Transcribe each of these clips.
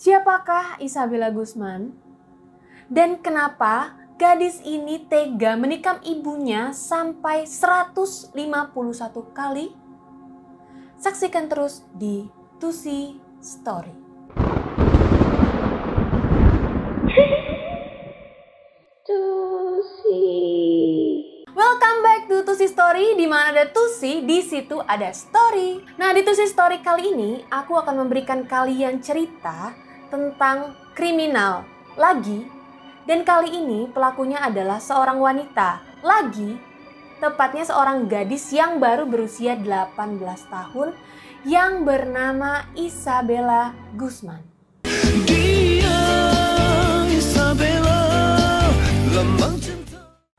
Siapakah Isabella Guzman? Dan kenapa gadis ini tega menikam ibunya sampai 151 kali? Saksikan terus di Tusi Story. Welcome back to Tusi Story di mana ada Tusi, di situ ada story. Nah, di Tusi Story kali ini aku akan memberikan kalian cerita tentang kriminal lagi dan kali ini pelakunya adalah seorang wanita lagi tepatnya seorang gadis yang baru berusia 18 tahun yang bernama Isabella Guzman.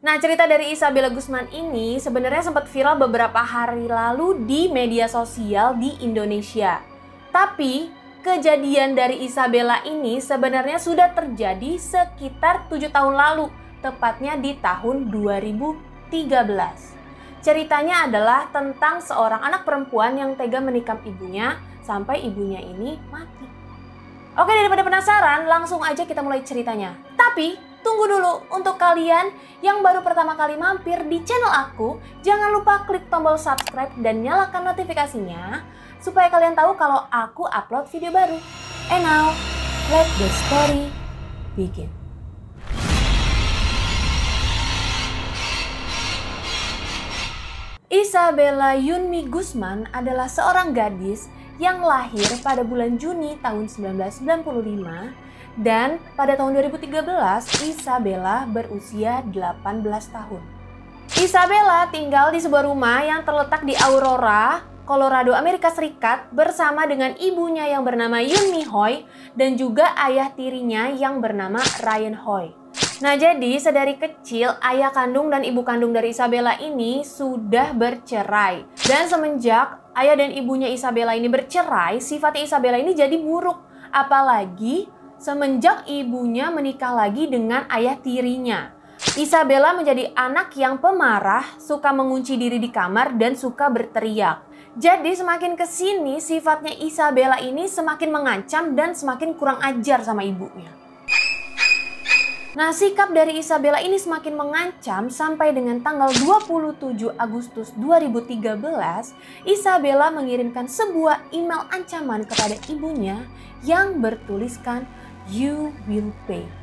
Nah, cerita dari Isabella Guzman ini sebenarnya sempat viral beberapa hari lalu di media sosial di Indonesia. Tapi, kejadian dari Isabella ini sebenarnya sudah terjadi sekitar tujuh tahun lalu, tepatnya di tahun 2013. Ceritanya adalah tentang seorang anak perempuan yang tega menikam ibunya sampai ibunya ini mati. Oke, daripada penasaran, langsung aja kita mulai ceritanya. Tapi, Tunggu dulu, untuk kalian yang baru pertama kali mampir di channel aku, jangan lupa klik tombol subscribe dan nyalakan notifikasinya supaya kalian tahu kalau aku upload video baru. And now, let the story begin. Isabella Yunmi Guzman adalah seorang gadis yang lahir pada bulan Juni tahun 1995 dan pada tahun 2013, Isabella berusia 18 tahun. Isabella tinggal di sebuah rumah yang terletak di Aurora, Colorado, Amerika Serikat bersama dengan ibunya yang bernama Yun Mi Hoy dan juga ayah tirinya yang bernama Ryan Hoy. Nah jadi sedari kecil ayah kandung dan ibu kandung dari Isabella ini sudah bercerai. Dan semenjak ayah dan ibunya Isabella ini bercerai, sifatnya Isabella ini jadi buruk. Apalagi semenjak ibunya menikah lagi dengan ayah tirinya. Isabella menjadi anak yang pemarah, suka mengunci diri di kamar dan suka berteriak. Jadi semakin ke sini sifatnya Isabella ini semakin mengancam dan semakin kurang ajar sama ibunya. Nah sikap dari Isabella ini semakin mengancam sampai dengan tanggal 27 Agustus 2013 Isabella mengirimkan sebuah email ancaman kepada ibunya yang bertuliskan you will pay.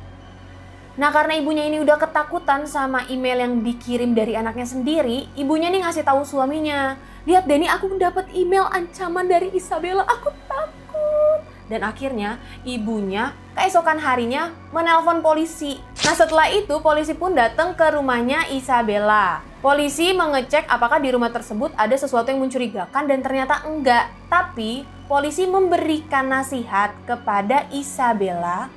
Nah karena ibunya ini udah ketakutan sama email yang dikirim dari anaknya sendiri, ibunya nih ngasih tahu suaminya, lihat Denny aku dapat email ancaman dari Isabella, aku takut. Dan akhirnya ibunya keesokan harinya menelpon polisi. Nah setelah itu polisi pun datang ke rumahnya Isabella. Polisi mengecek apakah di rumah tersebut ada sesuatu yang mencurigakan dan ternyata enggak. Tapi polisi memberikan nasihat kepada Isabella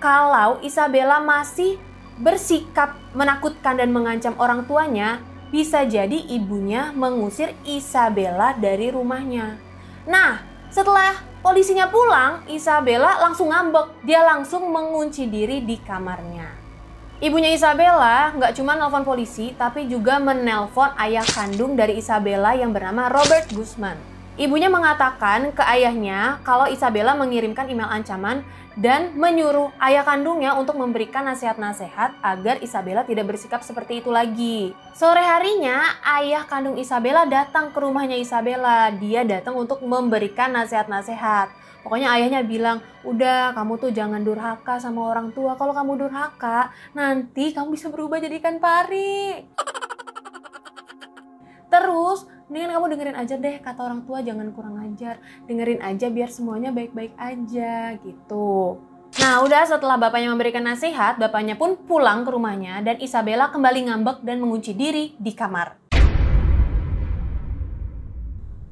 kalau Isabella masih bersikap menakutkan dan mengancam orang tuanya, bisa jadi ibunya mengusir Isabella dari rumahnya. Nah, setelah polisinya pulang, Isabella langsung ngambek. Dia langsung mengunci diri di kamarnya. Ibunya Isabella nggak cuma nelpon polisi, tapi juga menelpon ayah kandung dari Isabella yang bernama Robert Guzman. Ibunya mengatakan ke ayahnya kalau Isabella mengirimkan email ancaman dan menyuruh ayah kandungnya untuk memberikan nasihat-nasihat agar Isabella tidak bersikap seperti itu lagi. Sore harinya, ayah kandung Isabella datang ke rumahnya Isabella. Dia datang untuk memberikan nasihat-nasihat. Pokoknya ayahnya bilang, udah kamu tuh jangan durhaka sama orang tua. Kalau kamu durhaka, nanti kamu bisa berubah jadi ikan pari. Terus mendingan kamu dengerin aja deh kata orang tua jangan kurang ajar dengerin aja biar semuanya baik-baik aja gitu Nah udah setelah bapaknya memberikan nasihat, bapaknya pun pulang ke rumahnya dan Isabella kembali ngambek dan mengunci diri di kamar.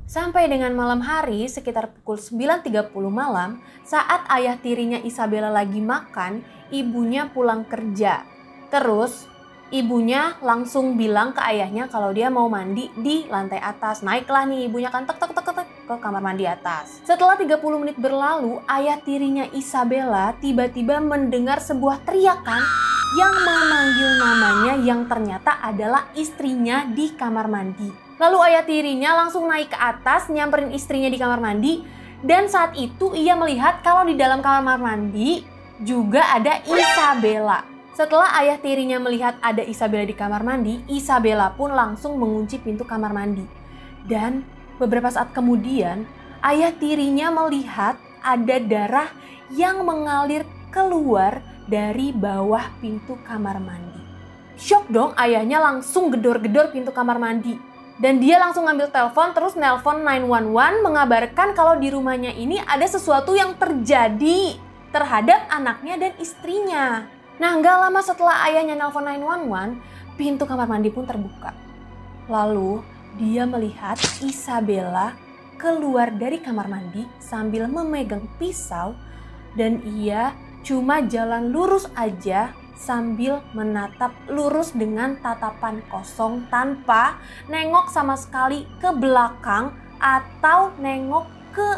Sampai dengan malam hari sekitar pukul 9.30 malam saat ayah tirinya Isabella lagi makan, ibunya pulang kerja. Terus ibunya langsung bilang ke ayahnya kalau dia mau mandi di lantai atas. Naiklah nih ibunya kan tek tek tek tek ke kamar mandi atas. Setelah 30 menit berlalu, ayah tirinya Isabella tiba-tiba mendengar sebuah teriakan yang memanggil namanya yang ternyata adalah istrinya di kamar mandi. Lalu ayah tirinya langsung naik ke atas nyamperin istrinya di kamar mandi Dan saat itu ia melihat kalau di dalam kamar mandi juga ada Isabella. Setelah ayah tirinya melihat ada Isabella di kamar mandi, Isabella pun langsung mengunci pintu kamar mandi. Dan beberapa saat kemudian, ayah tirinya melihat ada darah yang mengalir keluar dari bawah pintu kamar mandi. Shock dong ayahnya langsung gedor-gedor pintu kamar mandi. Dan dia langsung ngambil telepon terus nelpon 911 mengabarkan kalau di rumahnya ini ada sesuatu yang terjadi terhadap anaknya dan istrinya. Nah nggak lama setelah ayahnya nelpon 911, pintu kamar mandi pun terbuka. Lalu dia melihat Isabella keluar dari kamar mandi sambil memegang pisau dan ia cuma jalan lurus aja sambil menatap lurus dengan tatapan kosong tanpa nengok sama sekali ke belakang atau nengok ke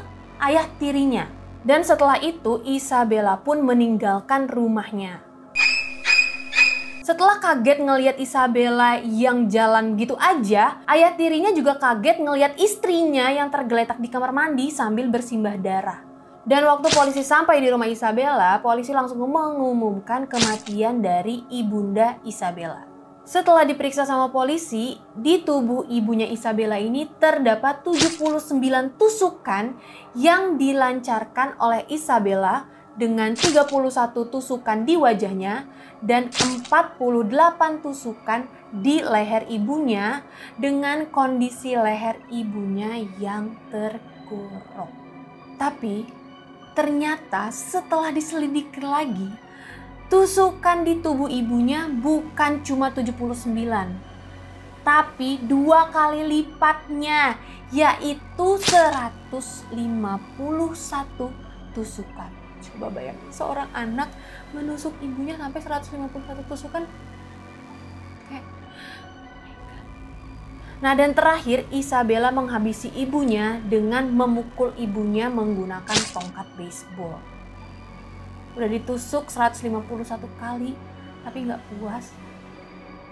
ayah tirinya. Dan setelah itu Isabella pun meninggalkan rumahnya. Setelah kaget ngelihat Isabella yang jalan gitu aja, ayah tirinya juga kaget ngelihat istrinya yang tergeletak di kamar mandi sambil bersimbah darah. Dan waktu polisi sampai di rumah Isabella, polisi langsung mengumumkan kematian dari ibunda Isabella. Setelah diperiksa sama polisi, di tubuh ibunya Isabella ini terdapat 79 tusukan yang dilancarkan oleh Isabella dengan 31 tusukan di wajahnya dan 48 tusukan di leher ibunya dengan kondisi leher ibunya yang terkuruk. Tapi Ternyata setelah diselidiki lagi, tusukan di tubuh ibunya bukan cuma 79, tapi dua kali lipatnya, yaitu 151 tusukan. Coba bayangin, seorang anak menusuk ibunya sampai 151 tusukan. Kayak Nah dan terakhir Isabella menghabisi ibunya dengan memukul ibunya menggunakan tongkat baseball. Udah ditusuk 151 kali tapi nggak puas.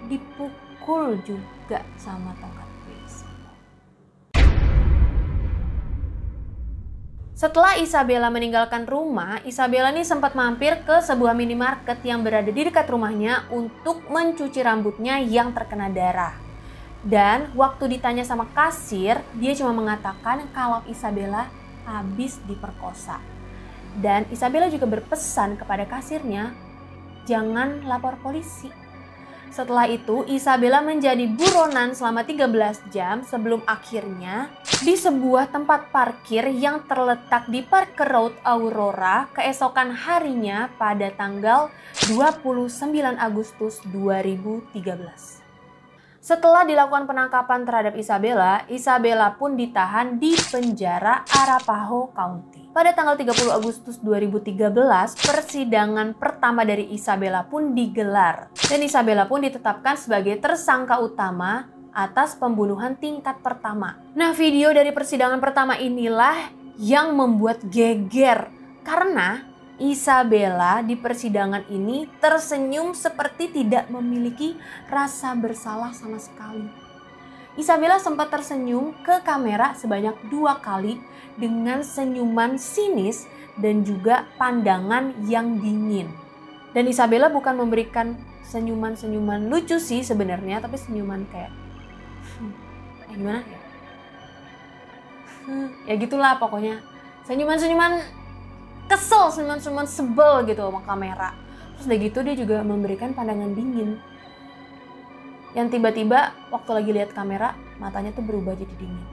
Dipukul juga sama tongkat Setelah Isabella meninggalkan rumah, Isabella ini sempat mampir ke sebuah minimarket yang berada di dekat rumahnya untuk mencuci rambutnya yang terkena darah. Dan waktu ditanya sama kasir, dia cuma mengatakan kalau Isabella habis diperkosa. Dan Isabella juga berpesan kepada kasirnya, jangan lapor polisi. Setelah itu, Isabella menjadi buronan selama 13 jam sebelum akhirnya di sebuah tempat parkir yang terletak di Parker Road Aurora keesokan harinya pada tanggal 29 Agustus 2013. Setelah dilakukan penangkapan terhadap Isabella, Isabella pun ditahan di penjara Arapaho County. Pada tanggal 30 Agustus 2013, persidangan pertama dari Isabella pun digelar. Dan Isabella pun ditetapkan sebagai tersangka utama atas pembunuhan tingkat pertama. Nah, video dari persidangan pertama inilah yang membuat geger karena Isabella di persidangan ini tersenyum seperti tidak memiliki rasa bersalah sama sekali. Isabella sempat tersenyum ke kamera sebanyak dua kali dengan senyuman sinis dan juga pandangan yang dingin. Dan Isabella bukan memberikan senyuman-senyuman lucu sih sebenarnya, tapi senyuman kayak hmm, eh, gimana ya? Hmm, ya gitulah pokoknya. Senyuman-senyuman kesel cuman-cuman sebel gitu sama kamera. Terus udah gitu dia juga memberikan pandangan dingin. Yang tiba-tiba waktu lagi lihat kamera matanya tuh berubah jadi dingin.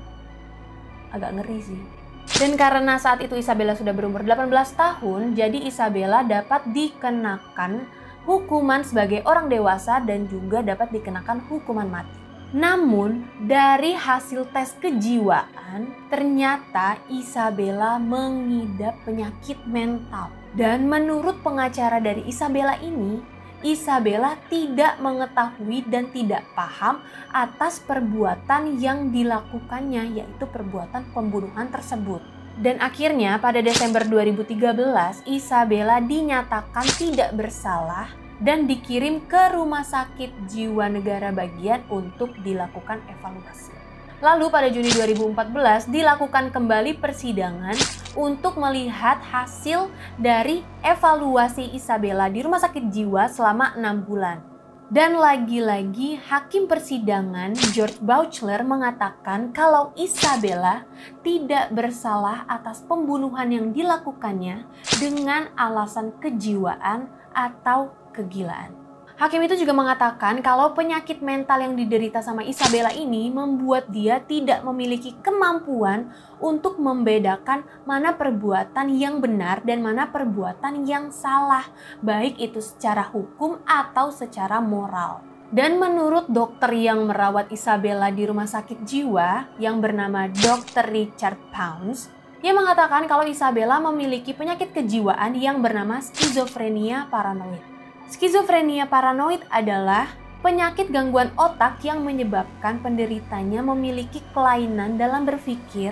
Agak ngeri sih. Dan karena saat itu Isabella sudah berumur 18 tahun, jadi Isabella dapat dikenakan hukuman sebagai orang dewasa dan juga dapat dikenakan hukuman mati. Namun, dari hasil tes kejiwaan, ternyata Isabella mengidap penyakit mental. Dan menurut pengacara dari Isabella ini, Isabella tidak mengetahui dan tidak paham atas perbuatan yang dilakukannya, yaitu perbuatan pembunuhan tersebut. Dan akhirnya pada Desember 2013, Isabella dinyatakan tidak bersalah dan dikirim ke Rumah Sakit Jiwa Negara Bagian untuk dilakukan evaluasi. Lalu pada Juni 2014 dilakukan kembali persidangan untuk melihat hasil dari evaluasi Isabella di rumah sakit jiwa selama enam bulan. Dan lagi-lagi hakim persidangan George Bouchler mengatakan kalau Isabella tidak bersalah atas pembunuhan yang dilakukannya dengan alasan kejiwaan atau kegilaan. Hakim itu juga mengatakan kalau penyakit mental yang diderita sama Isabella ini membuat dia tidak memiliki kemampuan untuk membedakan mana perbuatan yang benar dan mana perbuatan yang salah, baik itu secara hukum atau secara moral. Dan menurut dokter yang merawat Isabella di rumah sakit jiwa yang bernama Dr. Richard Pounds, ia mengatakan kalau Isabella memiliki penyakit kejiwaan yang bernama skizofrenia paranoid. Skizofrenia paranoid adalah penyakit gangguan otak yang menyebabkan penderitanya memiliki kelainan dalam berpikir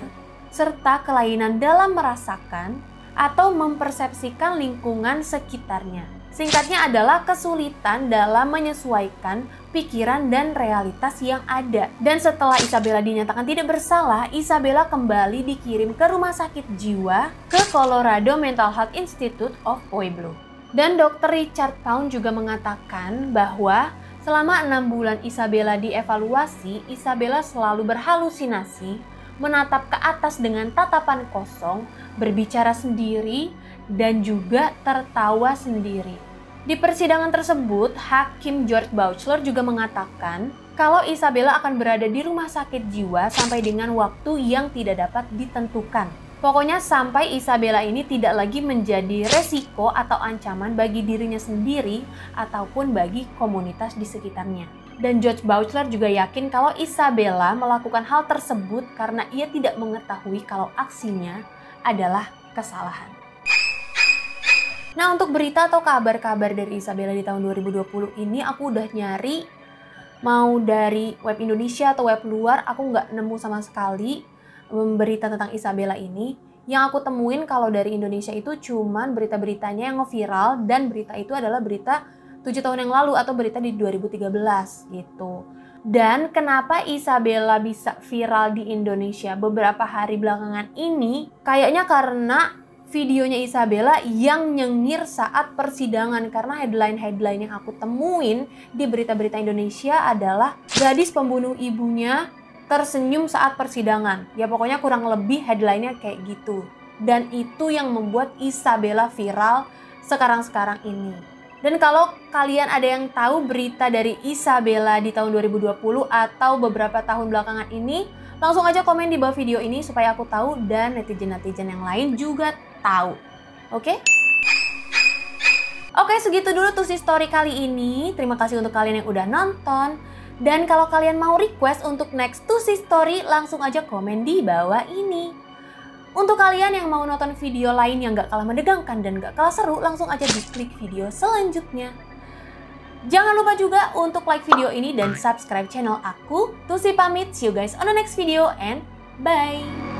serta kelainan dalam merasakan atau mempersepsikan lingkungan sekitarnya. Singkatnya adalah kesulitan dalam menyesuaikan pikiran dan realitas yang ada. Dan setelah Isabella dinyatakan tidak bersalah, Isabella kembali dikirim ke rumah sakit jiwa ke Colorado Mental Health Institute of Pueblo. Dan dokter Richard Pound juga mengatakan bahwa selama enam bulan Isabella dievaluasi, Isabella selalu berhalusinasi, menatap ke atas dengan tatapan kosong, berbicara sendiri, dan juga tertawa sendiri. Di persidangan tersebut, Hakim George Bouchler juga mengatakan kalau Isabella akan berada di rumah sakit jiwa sampai dengan waktu yang tidak dapat ditentukan. Pokoknya sampai Isabella ini tidak lagi menjadi resiko atau ancaman bagi dirinya sendiri ataupun bagi komunitas di sekitarnya. Dan George Bouchler juga yakin kalau Isabella melakukan hal tersebut karena ia tidak mengetahui kalau aksinya adalah kesalahan. Nah untuk berita atau kabar-kabar dari Isabella di tahun 2020 ini aku udah nyari mau dari web Indonesia atau web luar aku nggak nemu sama sekali berita tentang Isabella ini yang aku temuin kalau dari Indonesia itu cuman berita-beritanya yang viral dan berita itu adalah berita 7 tahun yang lalu atau berita di 2013 gitu. Dan kenapa Isabella bisa viral di Indonesia beberapa hari belakangan ini? Kayaknya karena videonya Isabella yang nyengir saat persidangan karena headline-headline yang aku temuin di berita-berita Indonesia adalah gadis pembunuh ibunya tersenyum saat persidangan. Ya pokoknya kurang lebih headline-nya kayak gitu. Dan itu yang membuat Isabella viral sekarang-sekarang ini. Dan kalau kalian ada yang tahu berita dari Isabella di tahun 2020 atau beberapa tahun belakangan ini, langsung aja komen di bawah video ini supaya aku tahu dan netizen-netizen yang lain juga tahu. Oke? Okay? Oke, segitu dulu tuh story kali ini. Terima kasih untuk kalian yang udah nonton. Dan kalau kalian mau request untuk next to see story, langsung aja komen di bawah ini. Untuk kalian yang mau nonton video lain yang gak kalah mendegangkan dan gak kalah seru, langsung aja diklik video selanjutnya. Jangan lupa juga untuk like video ini dan subscribe channel aku. Tusi pamit, see you guys on the next video and bye!